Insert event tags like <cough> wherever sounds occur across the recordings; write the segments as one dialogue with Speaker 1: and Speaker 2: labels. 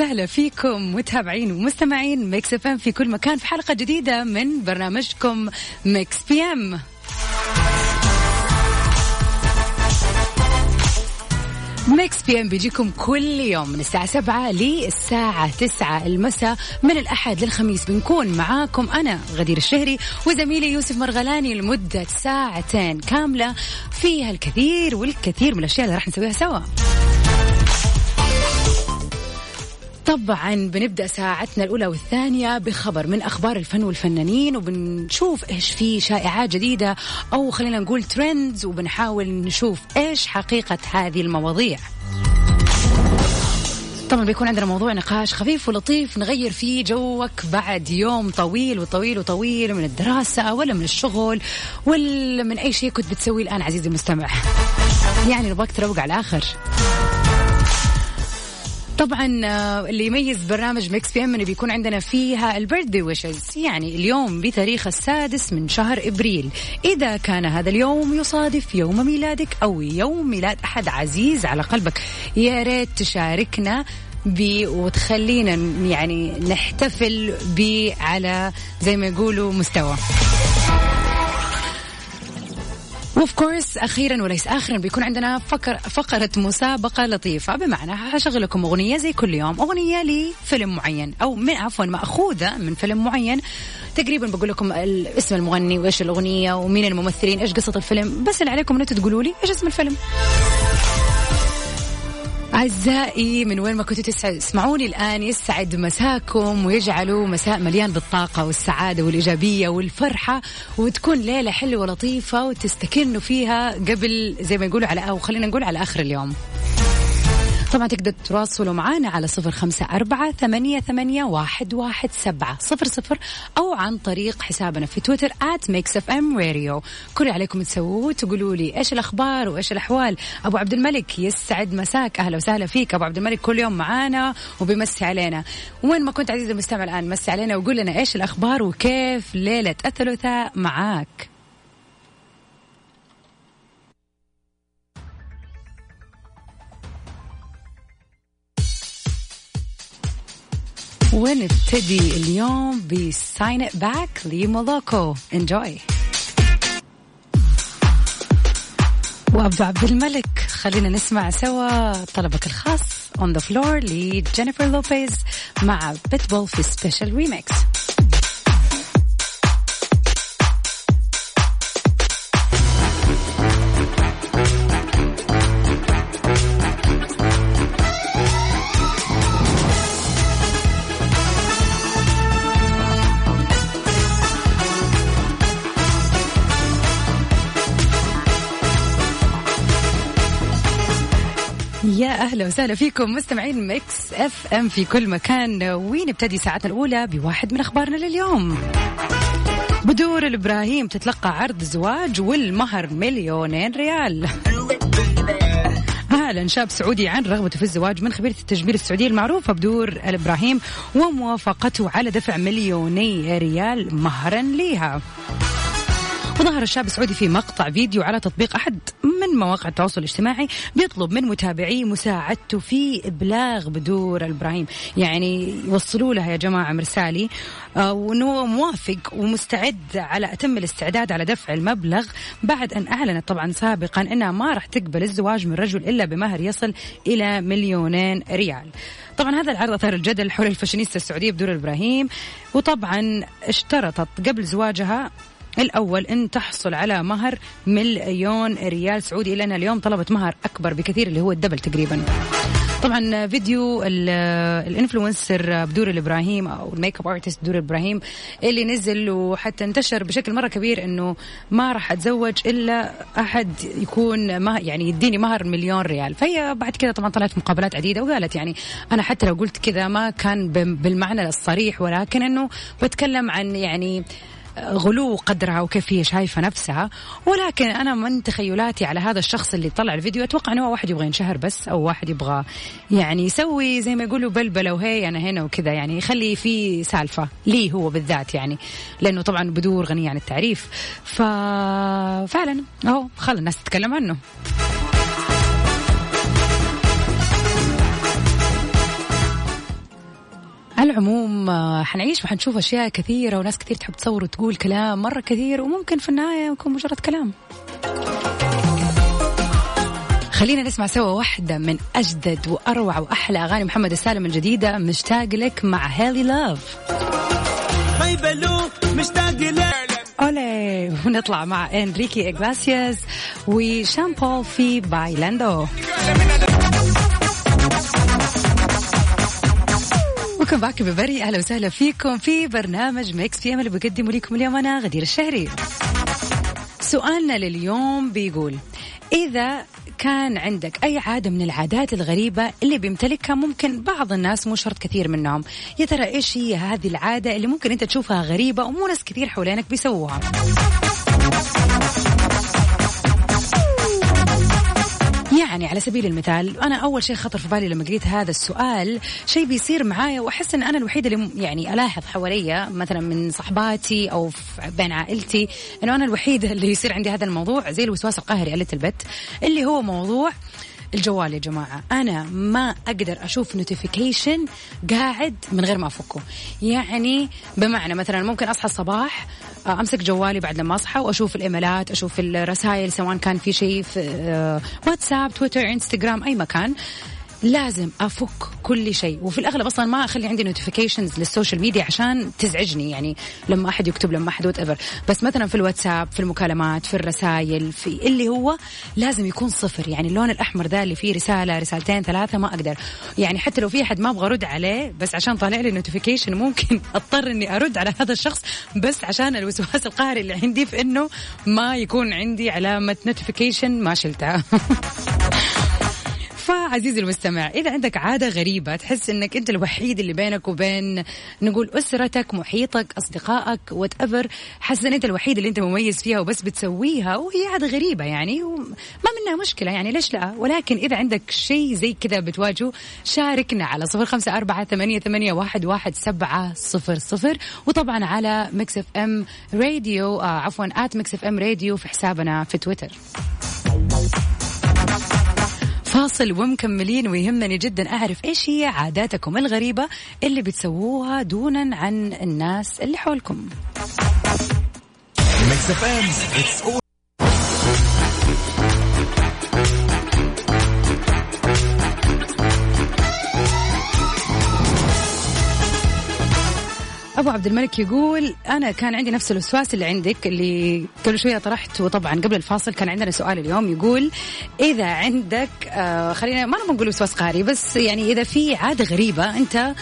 Speaker 1: وسهلا فيكم متابعين ومستمعين Mix FM في كل مكان في حلقة جديدة من برنامجكم Mix PM Mix PM بيجيكم كل يوم من الساعة سبعة للساعة تسعة المساء من الأحد للخميس بنكون معاكم أنا غدير الشهري وزميلي يوسف مرغلاني لمدة ساعتين كاملة فيها الكثير والكثير من الأشياء اللي راح نسويها سوا. طبعا بنبدأ ساعتنا الأولى والثانية بخبر من أخبار الفن والفنانين وبنشوف إيش في شائعات جديدة أو خلينا نقول ترندز وبنحاول نشوف إيش حقيقة هذه المواضيع. طبعا بيكون عندنا موضوع نقاش خفيف ولطيف نغير فيه جوك بعد يوم طويل وطويل وطويل من الدراسة ولا من الشغل ولا من أي شيء كنت بتسويه الآن عزيزي المستمع. يعني نبغاك تروق على الآخر. طبعا آه، اللي يميز برنامج Mix PM إنه بيكون عندنا فيها ال birthday wishes يعني اليوم بتاريخ السادس من شهر إبريل. إذا كان هذا اليوم يصادف يوم ميلادك أو يوم ميلاد أحد عزيز على قلبك يا ريت تشاركنا ب وتخلينا يعني نحتفل ب على زي ما يقولوا مستوى. of course أخيرا وليس اخرا بيكون عندنا فقر فقرة مسابقة لطيفة. بمعنى حشغل لكم أغنية زي كل يوم أغنية لفيلم معين أو من عفوا مأخوذة من فيلم معين. تقريبا بقول لكم اسم المغني وإيش الأغنية ومين الممثلين إيش قصة الفيلم. بس اللي عليكم إن تقولوا لي إيش اسم الفيلم. أعزائي من وين ما كنتوا تسمعوني الآن يسعد مساكم ويجعلوا مساء مليان بالطاقة والسعادة والإيجابية والفرحة وتكون ليلة حلوة ولطيفة وتستكنوا فيها قبل زي ما يقولوا على أو خلينا نقول على آخر اليوم. طبعا تقدر تتواصلوا معنا على صفر خمسة أربعة ثمانية, ثمانية واحد, واحد سبعة صفر صفر أو عن طريق حسابنا في تويتر at Mix FM Radio كل عليكم تسووه تقولوا لي إيش الأخبار وإيش الأحوال. أبو عبد الملك يسعد مساك. أهلا وسهلا فيك. أبو عبد الملك كل يوم معانا وبيمسي علينا. وين ما كنت عزيزي المستمع الآن مسي علينا وقول لنا إيش الأخبار وكيف ليلة الثلاثاء معاك. ونبتدي اليوم ب Sing It Back لمولوكو enjoy وأبو عبد الملك خلينا نسمع سوا طلبك الخاص On The Floor لجينيفر لوبيز مع بيتبول في special remix يا أهلا وسهلا فيكم مستمعين Mix FM في كل مكان. ونبتدي ساعتنا الأولى بواحد من أخبارنا لليوم؟ بدور الابراهيم تتلقى عرض زواج والمهر مليونين ريال. أعلن شاب سعودي عن رغبته في الزواج من خبيرة التجميل السعودية المعروفة بدور الإبراهيم وموافقته على دفع مليوني ريال مهرا لها وظهر الشاب السعودي في مقطع فيديو على تطبيق أحد من مواقع التواصل الاجتماعي بيطلب من متابعيه مساعدته في إبلاغ بدور إبراهيم. يعني يوصلوا لها يا جماعة مرسالي آه، وأنه موافق ومستعد على أتم الاستعداد على دفع المبلغ بعد أن أعلنت طبعا سابقا أنها ما راح تقبل الزواج من رجل إلا بمهر يصل إلى مليونين ريال. طبعا هذا العرض أثار الجدل حول الفاشينيستا السعودية بدور إبراهيم وطبعا اشترطت قبل زواجها الأول أن تحصل على مهر مليون ريال سعودي. أنها اليوم طلبت مهر أكبر بكثير اللي هو ال double تقريبا. طبعا فيديو ال influencer بدور الإبراهيم أو ال makeup artist بدور الإبراهيم اللي نزل وحتى انتشر بشكل مرة كبير إنه ما راح أتزوج إلا أحد يكون ما يعني يديني مهر مليون ريال. فهي بعد كذا طبعا طلعت مقابلات عديدة وقالت يعني أنا حتى لو قلت كذا ما كان بالمعنى الصريح ولكن إنه بتكلم عن يعني غلو قدرها وكيف هي شايفة نفسها. ولكن أنا من تخيلاتي على هذا الشخص اللي طلع الفيديو أتوقع إنه واحد يبغى ينشهر بس أو واحد يبغى يعني يسوي زي ما يقولوا بلبله وهي أنا هنا وكذا يعني يخلي في سالفة لي هو بالذات يعني لأنه طبعا بدور غني عن التعريف. ففعلا أهو خلى الناس تتكلم عنه. العموم آه، حنعيش وحنشوف أشياء كثيرة وناس كثير تحب تصور وتقول كلام مرة كثير وممكن في النهاية يكون مجرد كلام. خلينا نسمع سوا واحدة من أجدد وأروع وأحلى أغاني محمد السالم الجديدة مشتاق لك مع هيلي لاف مشتاق لك أولي ونطلع مع إنريكي إغلاسياس وشان بول في بايلاندو. welcome back everybody أهلا وسهلا فيكم في برنامج Mix PM اللي بقدمه لكم اليوم أنا غدير الشهري. سؤالنا لليوم بيقول إذا كان عندك أي عادة من العادات الغريبة اللي بيمتلكها ممكن بعض الناس مو شرط كثير منهم يا ترى إيش هي هذه العادة اللي ممكن أنت تشوفها غريبة ومو ناس كثير حوالينك بيسووها؟ يعني على سبيل المثال أنا أول شيء خطر في بالي لما قريت هذا السؤال شيء بيصير معايا وأحس إن أنا الوحيدة اللي يعني ألاحظ حواليا مثلا من صحباتي أو بين عائلتي إنه أنا الوحيدة اللي يصير عندي هذا الموضوع زي الوسواس القهري قلت البت اللي هو موضوع الجوال يا جماعة. أنا ما أقدر أشوف نوتيفيكيشن قاعد من غير ما أفكه. يعني بمعنى مثلا ممكن أصحى الصباح آه، أمسك جوالي بعد لما أصحى وأشوف الإيميلات أشوف الرسائل سواء كان في شيء في آه، واتساب تويتر إنستغرام أي مكان. لازم أفك كل شيء. وفي الأغلب أصلا ما أخلي عندي notifications لل social media عشان تزعجني يعني لما أحد يكتب لما أحد whatever بس مثلا في الواتساب في المكالمات في الرسائل في اللي هو لازم يكون صفر. يعني اللون الأحمر ذا اللي فيه رسالة رسالتين ثلاثة ما أقدر. يعني حتى لو في أحد ما أبغى أرد عليه بس عشان طالع لي notification ممكن <laughs> أضطر إني أرد على هذا الشخص بس عشان الوسواس القهري اللي عندي في إنه ما يكون عندي علامة notification ما شلتها <laughs> فعزيزي المستمع إذا عندك عادة غريبة تحس إنك أنت الوحيد اللي بينك وبين نقول أسرتك محيطك أصدقائك whatever حاسس إن أنت الوحيد اللي أنت مميز فيها وبس بتسويها وهي عادة غريبة يعني وما منها مشكلة يعني ليش لا؟ ولكن إذا عندك شيء زي كذا بتواجهه شاركنا على صفر خمسة أربعة ثمانية, ثمانية واحد, واحد سبعة صفر صفر وطبعا على Mix FM Radio عفوا at Mix FM Radio في حسابنا في تويتر فاصل ومكملين ويهمني جدا أعرف إيش هي عاداتكم الغريبة اللي بتسووها دونا عن الناس اللي حولكم. أبو عبد الملك يقول أنا كان عندي نفس الوسواس اللي عندك اللي قبل شوية طرحت وطبعا قبل الفاصل كان عندنا سؤال اليوم يقول إذا عندك آه خلينا ما نقول وسواس قهري بس يعني إذا في عادة غريبة أنت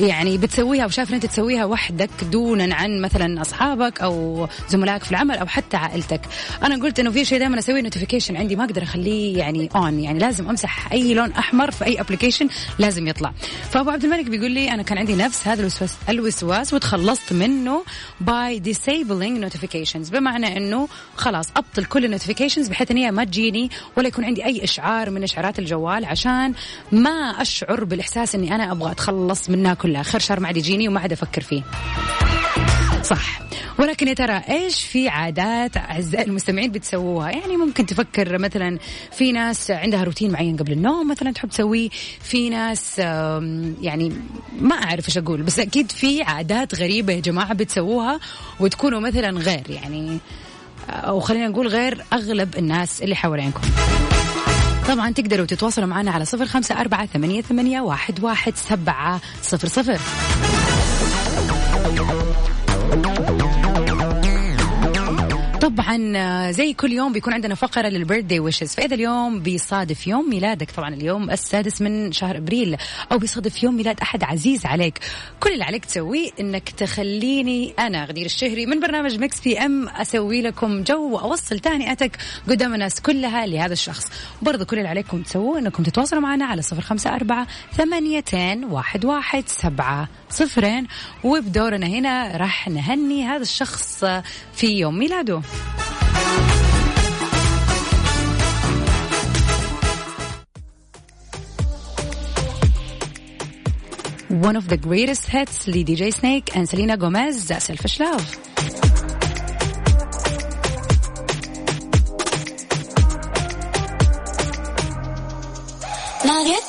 Speaker 1: يعني بتسويها وشايف إن أنت تسويها وحدك دونا عن مثلا أصحابك أو زملائك في العمل أو حتى عائلتك. أنا قلت إنه في شيء دائما أسوي notification عندي ما أقدر أخليه يعني on يعني لازم أمسح أي لون أحمر في أي application لازم يطلع. فأبو عبد الملك بيقول لي أنا كان عندي نفس هذا الوسواس الوسواس وتخلصت منه by disabling notifications. بمعنى إنه خلاص أبطل كل ال notifications بحيث ان هي ما تجيني ولا يكون عندي أي إشعار من إشعارات الجوال عشان ما أشعر بالإحساس إني أنا أبغى أتخلص منها كلها خير شر ما عاد يجيني وما عاد أفكر فيه. صح. ولكن يا ترى إيش في عادات أعزائي المستمعين بتسووها؟ يعني ممكن تفكر مثلا في ناس عندها روتين معين قبل النوم مثلا تحب تسويه. في ناس يعني ما أعرف إيش أقول بس أكيد في عادات غريبة يا جماعة بتسووها وتكونوا مثلا غير يعني أو خلينا نقول غير أغلب الناس اللي حوالينكم. طبعا تقدروا تتواصلوا معنا على صفر خمسة أربعة ثمانية, ثمانية واحد, واحد سبعة صفر صفر. طبعا آه، زي كل يوم بيكون عندنا فقرة لل birthday wishes. فإذا اليوم بيصادف يوم ميلادك. طبعا اليوم السادس من شهر أبريل. أو بيصادف يوم ميلاد أحد عزيز عليك. كل اللي عليك تسويه إنك تخليني أنا غدير الشهري من برنامج Mix PM أسوي لكم جو وأوصل تهنئتك قدام الناس كلها لهذا الشخص. برضو كل اللي عليكم تسووه إنكم تتواصلوا معنا على صفر خمسة أربعة ثمانيتين واحد واحد سبعة. صفرين وبدورنا هنا راح نهني هذا الشخص في يوم ميلاده One of the greatest hits لدي جي سنيك and Selena Gomez Selfish Love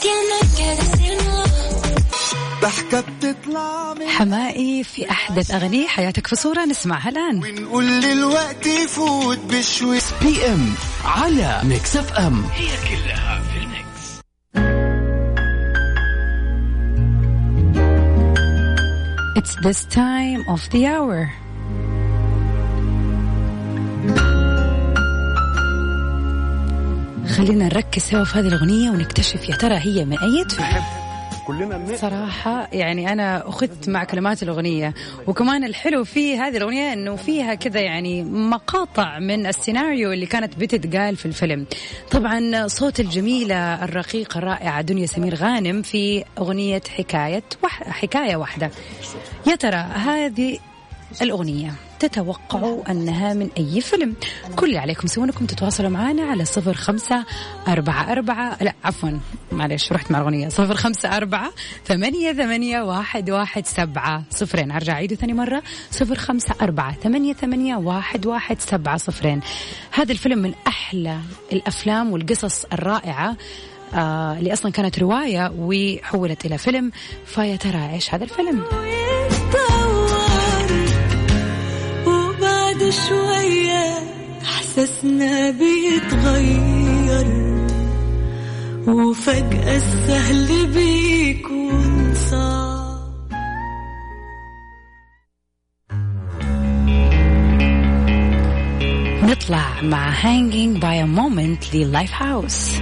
Speaker 2: decirlo.
Speaker 3: ضحكة بتطلع من
Speaker 1: حمائي في أحدث أغاني حياتك في صورة نسمعها الآن.
Speaker 3: ونقول للوقت يفوت بشوي
Speaker 4: بي ام على ميكس اف ام
Speaker 1: It's this time of the hour. خلينا نركز سوا في هذه الأغنية ونكتشف يا ترى هي من أي فيلم صراحة يعني أنا أخذت مع كلمات الأغنية وكمان الحلو في هذه الأغنية أنه فيها كذا يعني مقاطع من السيناريو اللي كانت بتتقال في الفيلم. طبعا صوت الجميلة الرقيقة الرائعة دنيا سمير غانم في أغنية حكاية وح... حكاية واحدة. يا ترى هذه الأغنية تتوقعوا أنها من أي فيلم. كل اللي عليكم سوونكم تتواصلوا معنا على صفر خمسة أربعة أربعة لا عفوا معلش رحت مع الأغنية. صفر خمسة أربعة ثمانية ثمانية واحد واحد سبعة صفرين. أرجع أعيده ثاني مرة. صفر خمسة أربعة ثمانية ثمانية واحد واحد سبعة صفرين. هذا الفيلم من أحلى الأفلام والقصص الرائعة آه اللي أصلا كانت رواية وحولت إلى فيلم. فيا ترى إيش هذا الفيلم؟
Speaker 2: شوية إحساسنا بيتغير. وفجأة السهل بيكون صعب.
Speaker 1: نطلع مع by a Moment للايف هاوس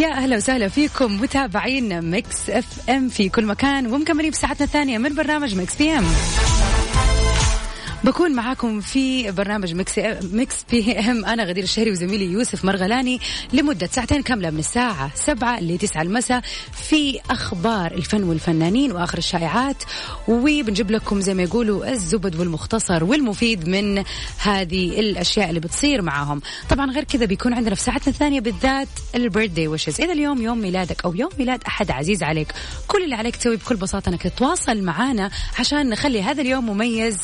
Speaker 1: يا أهلا وسهلا فيكم متابعين Mix FM في كل مكان ومكملين بساعتنا الثانية من برنامج Mix PM. بكون معاكم في برنامج Mix Mix PM. أنا غدير الشهري وزميلي يوسف مرغلاني لمدة ساعتين كاملة من الساعة 7 ل 9 المساء في أخبار الفن والفنانين وآخر الشائعات. وبنجيب لكم زي ما يقولوا الزبد والمختصر والمفيد من هذه الأشياء اللي بتصير معاهم. طبعا غير كذا بيكون عندنا في ساعتنا الثانية بالذات البيرثدي ويشز إذا اليوم يوم ميلادك أو يوم ميلاد أحد عزيز عليك كل اللي عليك تسوي بكل بساطة إنك تتواصل معنا عشان نخلي هذا اليوم مميز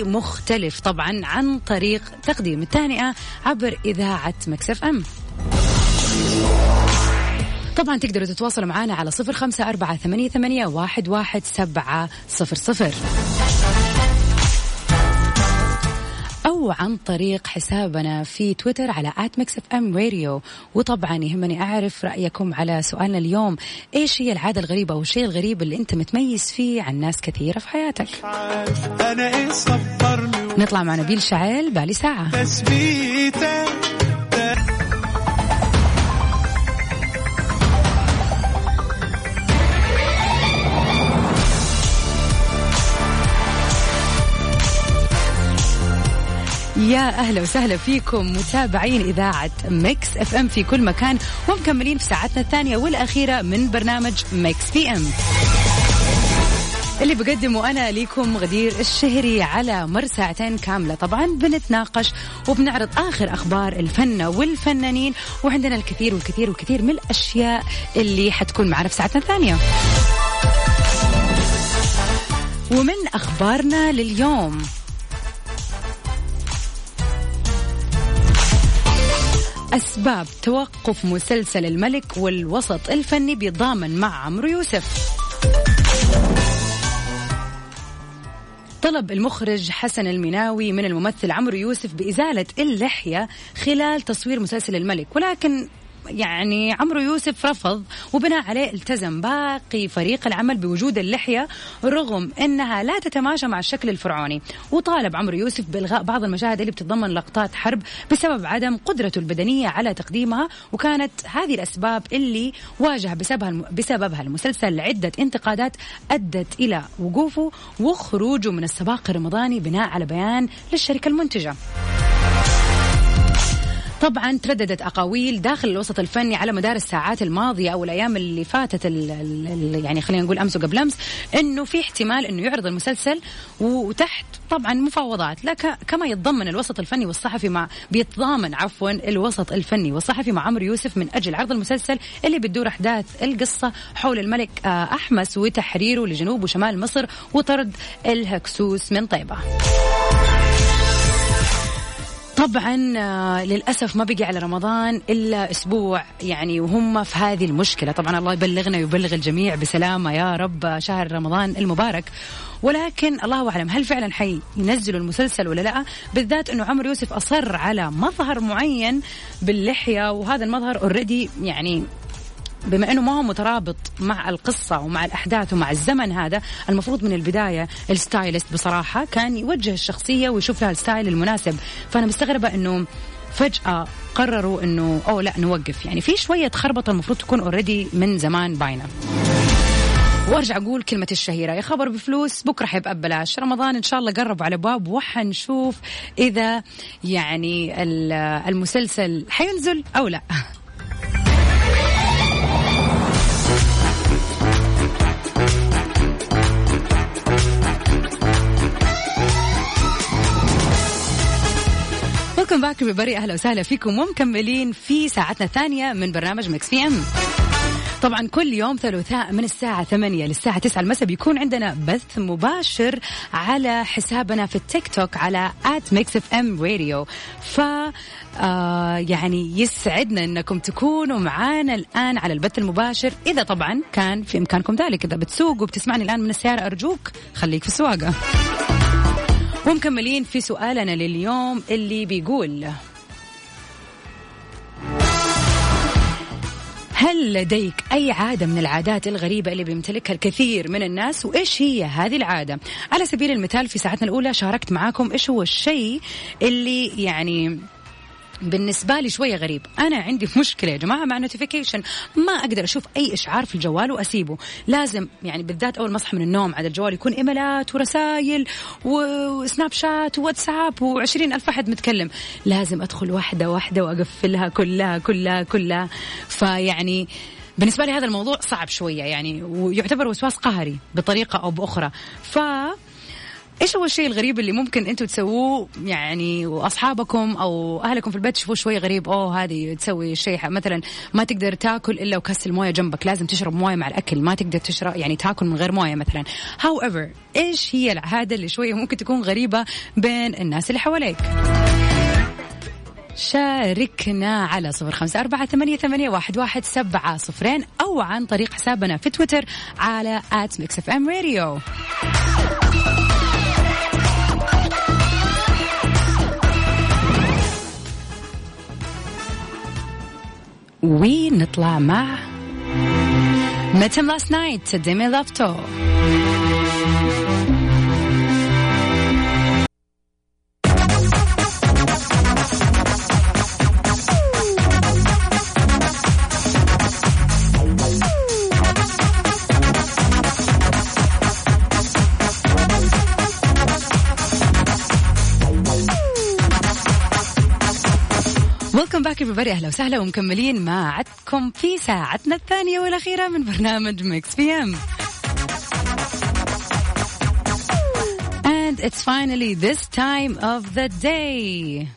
Speaker 1: ومختلف طبعا عن طريق تقديم التهنئة عبر إذاعة مكسف إم. طبعا تقدروا تتواصلوا معنا على صفر خمسة أربعة ثمانية واحد, واحد سبعة صفر صفر. أو عن طريق حسابنا في تويتر على at Mix FM Radio. وطبعا يهمني أعرف رأيكم على سؤالنا اليوم. إيش هي العادة الغريبة أو الشيء الغريب اللي أنت متميز فيه عن ناس كثيرة في حياتك؟
Speaker 3: صبرني
Speaker 1: نطلع مع نبيل شعيل بالي ساعة. يا أهلا وسهلا فيكم متابعين إذاعة Mix FM في كل مكان ومكملين في ساعتنا الثانية والأخيرة من برنامج Mix PM اللي بقدمه أنا ليكم غدير الشهري على مر ساعتين كاملة. طبعا بنتناقش وبنعرض آخر أخبار الفن والفنانين وعندنا الكثير والكثير والكثير من الأشياء اللي حتكون معنا في ساعتنا الثانية. ومن أخبارنا لليوم أسباب توقف مسلسل الملك والوسط الفني بيتضامن مع عمرو يوسف. طلب المخرج حسن المناوي من الممثل عمرو يوسف بإزالة اللحية خلال تصوير مسلسل الملك ولكن يعني عمرو يوسف رفض وبناء عليه التزم باقي فريق العمل بوجود اللحية رغم أنها لا تتماشى مع الشكل الفرعوني. وطالب عمرو يوسف بإلغاء بعض المشاهد اللي بتتضمن لقطات حرب بسبب عدم قدرته البدنية على تقديمها وكانت هذه الأسباب اللي واجه بسببها بسببها المسلسل عدة انتقادات أدت إلى وقوفه وخروجه من السباق الرمضاني بناء على بيان للشركة المنتجة. طبعا ترددت أقاويل داخل الوسط الفني على مدار الساعات الماضية أو الأيام اللي فاتت ال ال يعني خلينا نقول أمس وقبل أمس إنه في احتمال إنه يعرض المسلسل وتحت طبعا مفاوضات لك كما يتضمن الوسط الفني والصحفي مع بيتضامن عفوا الوسط الفني والصحفي مع عمرو يوسف من أجل عرض المسلسل اللي بتدور أحداث القصة حول الملك آه، أحمس وتحريره لجنوب وشمال مصر وطرد الهكسوس من طيبة. طبعا آه، للأسف ما بقي على رمضان إلا أسبوع يعني وهم في هذه المشكلة. طبعا الله يبلغنا ويبلغ الجميع بسلامة يا رب شهر رمضان المبارك. ولكن الله أعلم هل فعلا حينزلوا المسلسل ولا لا. بالذات إنه عمرو يوسف أصر على مظهر معين باللحية وهذا المظهر already يعني بما إنه ما هو مترابط مع القصة ومع الأحداث ومع الزمن هذا المفروض من البداية ال stylist بصراحة كان يوجه الشخصية ويشوف لها ال style المناسب. فأنا مستغربة إنه فجأة قرروا إنه أو لا نوقف. يعني في شوية خربطة المفروض تكون اوريدي من زمان باينة. وأرجع أقول كلمة الشهيرة. يا خبر بفلوس بكرة حيبقى ببلاش. رمضان إن شاء الله قرب على باب وحنشوف إذا يعني المسلسل حينزل أو لا. back everybody أهلا وسهلا فيكم ومكملين في ساعتنا الثانية من برنامج Mix FM. طبعا كل يوم ثلاثاء من الساعة 8 للساعة 9 المساء بيكون عندنا بث مباشر على حسابنا في التيك توك على at Mix FM Radio. ف آه يعني يسعدنا إنكم تكونوا معانا الآن على البث المباشر إذا طبعا كان في إمكانكم ذلك. إذا بتسوق وبتسمعني الآن من السيارة أرجوك خليك في السواقة. ومكملين في سؤالنا لليوم اللي بيقول هل لديك أي عادة من العادات الغريبة اللي بيمتلكها الكثير من الناس؟ وإيش هي هذه العادة؟ على سبيل المثال في ساعتنا الأولى شاركت معاكم إيش هو الشيء اللي يعني بالنسبة لي شوية غريب. أنا عندي مشكلة يا جماعة مع نوتيفيكيشن ما أقدر أشوف أي إشعار في الجوال وأسيبه. لازم يعني بالذات أول ما أصحى من النوم على الجوال يكون إيميلات ورسائل وسناب شات وواتساب وعشرين ألف أحد متكلم. لازم أدخل واحدة واحدة وأقفلها كلها كلها كلها. فيعني بالنسبة لي هذا الموضوع صعب شوية يعني ويعتبر وسواس قهري بطريقة أو بأخرى. ف إيش هو الشيء الغريب اللي ممكن أنتم تسووه؟ يعني وأصحابكم أو أهلكم في البيت تشوفوه شوي غريب أوه هذه تسوي شيء مثلا ما تقدر تاكل إلا وكاس الموية جنبك لازم تشرب موية مع الأكل ما تقدر تشرب يعني تاكل من غير موية مثلا. However إيش هي العاده اللي شوية ممكن تكون غريبة بين الناس اللي حواليك؟ شاركنا على صفر خمسة أربعة ثمانية, ثمانية واحد, واحد سبعة صفرين أو عن طريق حسابنا في تويتر على at Mix FM Radio ونطلع مع متم لاست نايت ديمي لافتو ويلكم من بري أهلا وسهلا ومكملين معكم في ساعتنا الثانية والأخيرة من برنامج Mix FM And it's finally this time of the day.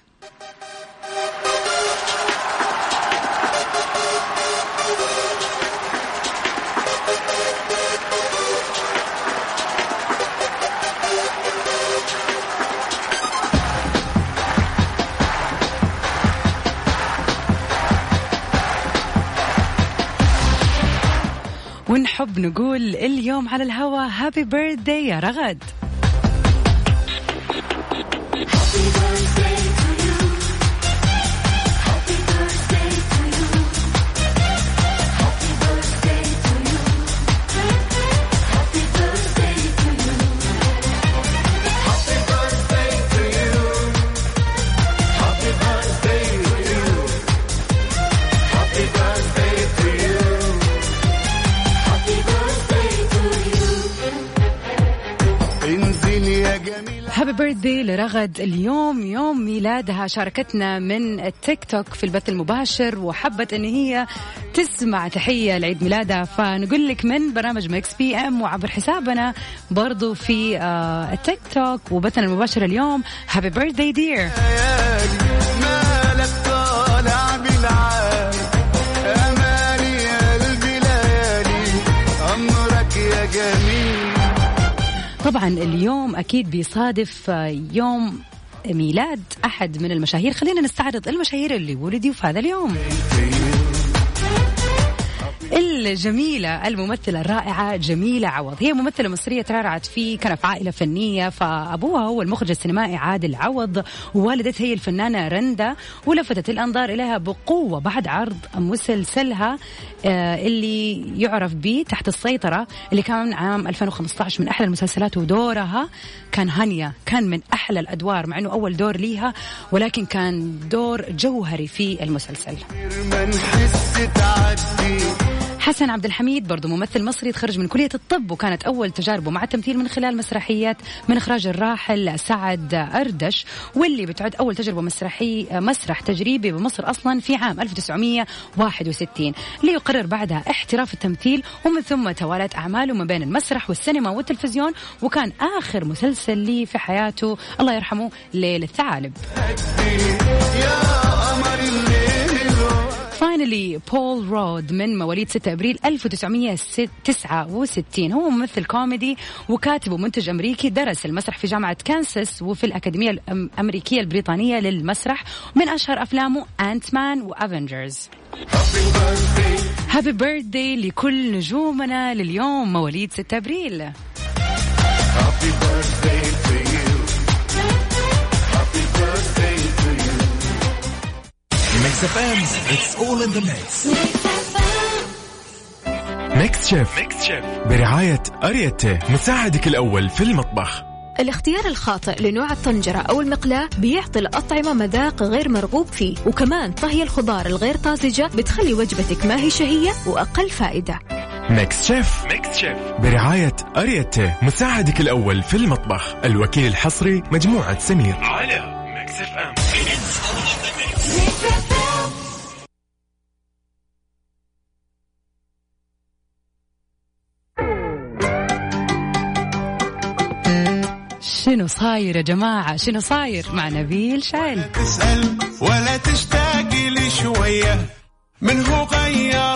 Speaker 1: ونحب نقول اليوم على الهوا هابي بيرثداي يا رغد. birthday لرغد اليوم يوم ميلادها. شاركتنا من التيك توك في البث المباشر وحبت إن هي تسمع تحية لعيد ميلادها. فنقول لك من برنامج Mix FM وعبر حسابنا برضو في آه التيك توك وبثنا المباشر اليوم. happy birthday
Speaker 3: dear مالك طالع بالعالي
Speaker 1: طبعا اليوم أكيد بيصادف يوم ميلاد أحد من المشاهير. خلينا نستعرض المشاهير اللي ولدوا في هذا اليوم. الجميلة الممثلة الرائعة جميلة عوض. هي ممثلة مصرية ترعرعت في كان في عائلة فنية فأبوها هو المخرج السينمائي عادل عوض ووالدتها هي الفنانة رندا ولفتت الأنظار إليها بقوة بعد عرض مسلسلها آه، اللي يعرف به تحت السيطرة اللي كان عام 2015 من أحلى المسلسلات ودورها. كان هانيا كان من أحلى الأدوار مع أنه أول دور ليها ولكن كان دور جوهري في المسلسل. حسن عبد الحميد برضو ممثل مصري تخرج من كلية الطب وكانت أول تجاربه مع التمثيل من خلال مسرحيات من إخراج الراحل سعد أردش واللي بتعد أول تجربة مسرحي مسرح تجريبي بمصر أصلا في عام 1961 ليقرر بعدها احتراف التمثيل ومن ثم توالت أعماله ما بين المسرح والسينما والتلفزيون وكان آخر مسلسل لي في حياته الله يرحمه ليل الثعالب
Speaker 3: يا الليل
Speaker 1: finally بول رود من مواليد 6 أبريل 1969 هو ممثل كوميدي وكاتب ومنتج أمريكي درس المسرح في جامعة كانساس وفي الأكاديمية الأمريكية البريطانية للمسرح من أشهر أفلامه Ant-Man و Avengers happy birthday لكل نجومنا لليوم مواليد 6 أبريل.
Speaker 3: Happy birthday.
Speaker 5: Mix FM it's all in the mix Mix Chef Mix Chef برعاية اريتي مساعدك الأول في المطبخ.
Speaker 6: الاختيار الخاطئ لنوع الطنجرة أو المقلاة بيعطي الأطعمة مذاق غير مرغوب فيه وكمان طهي الخضار الغير طازجة بتخلي وجبتك ما هي شهية وأقل فائدة.
Speaker 5: Mix Chef Mix Chef برعاية اريتي مساعدك الأول في المطبخ. الوكيل الحصري مجموعة سمير. على
Speaker 1: شنو صاير يا جماعة؟ شنو صاير مع نبيل شايل
Speaker 3: تسأل ولا تشتاقي لي شوية. من هو غير؟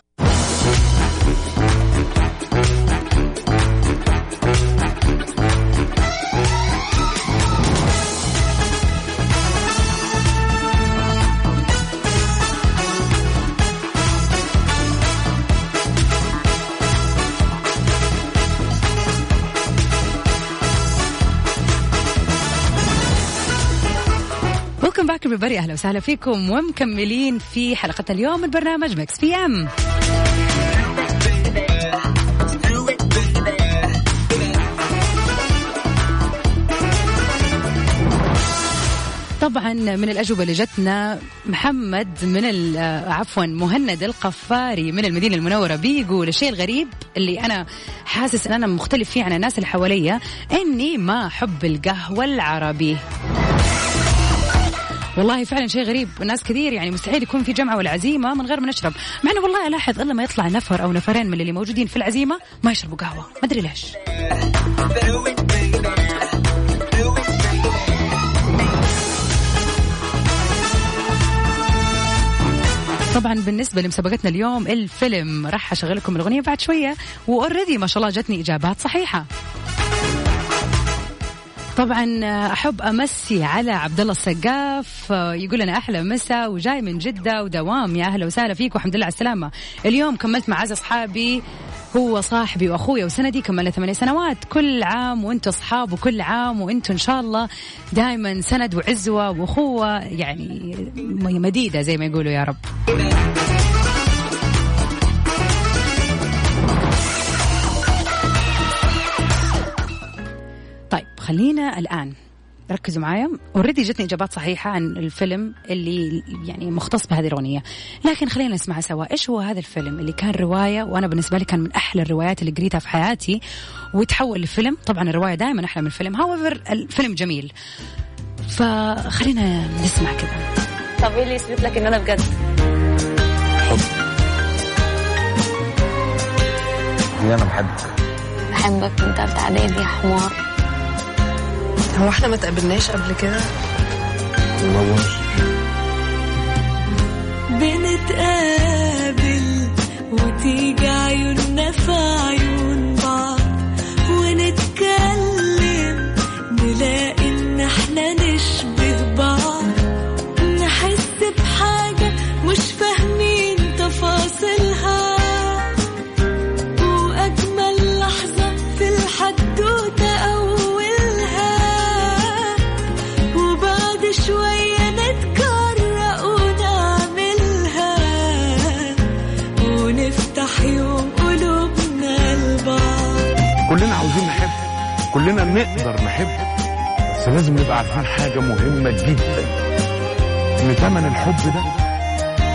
Speaker 1: back everybody أهلا وسهلا فيكم ومكملين في حلقة اليوم من برنامج Mix FM. طبعا من الأجوبة اللي جتنا محمد من عفوا مهند القفاري من المدينة المنورة بيقول الشيء الغريب اللي أنا حاسس إن أنا مختلف فيه عن الناس اللي حواليا إني ما احب القهوة العربي. والله فعلا شيء غريب. ناس كثير يعني مستحيل يكون في جمعة ولا عزيمة من غير ما نشرب. مع إنه والله ألاحظ الا ما يطلع نفر أو نفرين من اللي موجودين في العزيمة ما يشربوا قهوة. ما أدري ليش. طبعا بالنسبة لمسابقتنا اليوم الفيلم راح أشغلكم الأغنية بعد شوية. وأوريدي ما شاء الله جتني إجابات صحيحة. طبعا أحب أمسي على عبد الله السقاف يقول أنا أحلى مساء وجاي من جدة ودوام يا أهلا وسهلا فيك والحمد لله على السلامة. اليوم كملت مع عز أصحابي هو صاحبي وأخوي وسندي كملنا ثمانية سنوات كل عام وأنتم أصحاب وكل عام وأنتم إن شاء الله دائما سند وعزوة وأخوة يعني مديدة زي ما يقولوا يا رب. خلينا الآن ركزوا معايا. اوريدي جتني إجابات صحيحة عن الفيلم اللي يعني مختص بهذه الأغنية. لكن خلينا نسمع سوا إيش هو هذا الفيلم اللي كان رواية وأنا بالنسبة لي كان من أحلى الروايات اللي قريتها في حياتي وتحول لفيلم طبعا الرواية دائما أحلى من الفيلم هاويفر الفيلم جميل. فخلينا نسمع كذا
Speaker 7: طب إيه اللي يثبت لك ان أنا بجد؟
Speaker 8: هي أنا بحبك.
Speaker 7: بحبك من تالتة اعدادي يا حمار.
Speaker 9: هو إحنا ما تقابلناش قبل كده؟
Speaker 8: بقولش
Speaker 2: بنتقابل وتيجي عيوننا في عيون
Speaker 8: كلنا نقدر نحب بس لازم نبقى عارفين حاجة مهمة جدا إن تمن الحب ده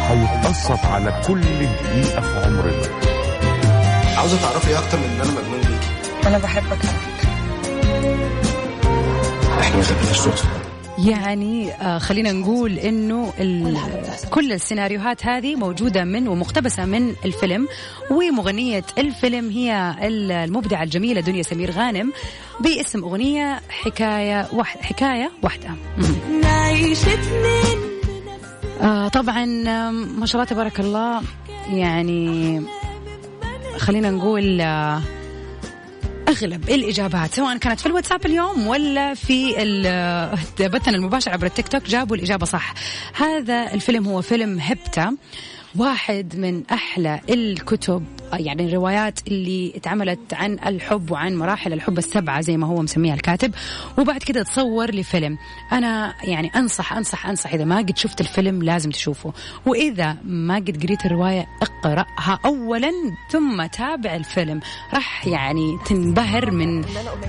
Speaker 8: هيتقسط على كل دقيقة في عمرنا.
Speaker 3: عاوزة تعرفي أكتر من إن أنا مجنون بيكي؟
Speaker 9: أنا بحبك
Speaker 3: إحنا ما خدناش صوت
Speaker 1: يعني آه خلينا نقول إنه كل السيناريوهات هذه موجودة من ومقتبسة من الفيلم ومغنية الفيلم هي ال- المبدعة الجميلة دنيا سمير غانم باسم أغنية حكاية واحد
Speaker 2: حكاية واحدة. <laughs>
Speaker 1: آه طبعا ما شاء الله تبارك الله يعني خلينا نقول آه أغلب الإجابات سواء كانت في الواتساب اليوم ولا في بثنا المباشر عبر التيك توك جابوا الإجابة صح. هذا الفيلم هو فيلم هبتة. واحد من أحلى الكتب يعني الروايات اللي اتعملت عن الحب وعن مراحل الحب السبعة زي ما هو مسميها الكاتب. وبعد كده تصور لفيلم. أنا يعني أنصح أنصح أنصح إذا ما قد شفت الفيلم لازم تشوفه. وإذا ما قد قريت الرواية اقرأها اولا ثم تابع الفيلم. راح يعني تنبهر من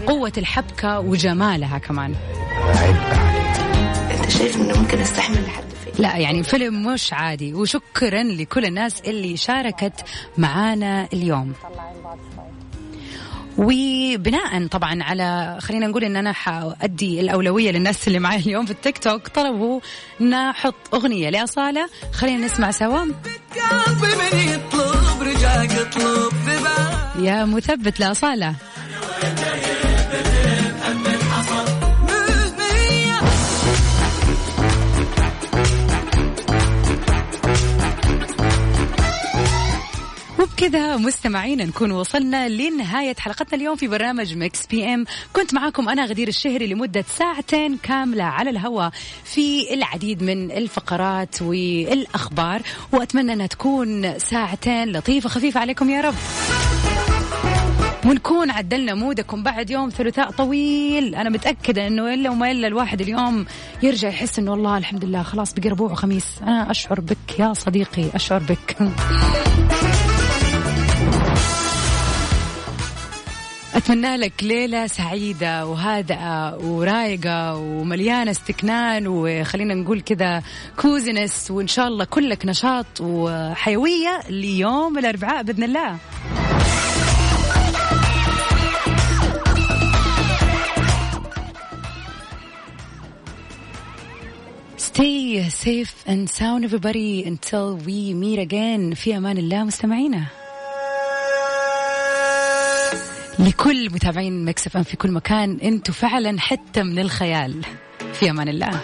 Speaker 1: قوة الحبكة وجمالها كمان.
Speaker 7: أنت شايف إنه ممكن أستحمل لحد
Speaker 1: لا يعني فيلم مش عادي. وشكرا لكل الناس اللي شاركت معانا اليوم. وبناء طبعا على خلينا نقول إن أنا حأدي الأولوية للناس اللي معي اليوم في التيك توك طلبوا نحط أغنية لأصالة. خلينا نسمع سوا. يا مثبت لأصالة. وبكذا مستمعينا نكون وصلنا لنهاية حلقتنا اليوم في برنامج Mix FM كنت معاكم أنا غدير الشهري لمدة ساعتين كاملة على الهواء في العديد من الفقرات والأخبار وأتمنى أنها تكون ساعتين لطيفة خفيفة عليكم يا رب. ونكون عدلنا mood كم بعد يوم ثلاثاء طويل. أنا متأكدة إنه إلا وما إلا الواحد اليوم يرجع يحس إنه والله الحمد لله خلاص بقي ربوع وخميس. أنا أشعر بك يا صديقي أشعر بك. أتمنى لك ليلة سعيدة وهادئة ورايقة ومليانة استكنان وخلينا نقول كذا كوزنس وإن شاء الله كلك نشاط وحيوية ليوم الأربعاء بإذن الله. Stay safe and sound everybody until we meet again. في أمان الله مستمعينا لكل متابعين مكس إف إم في كل مكان. أنتم فعلا حتة من الخيال. في أمان الله.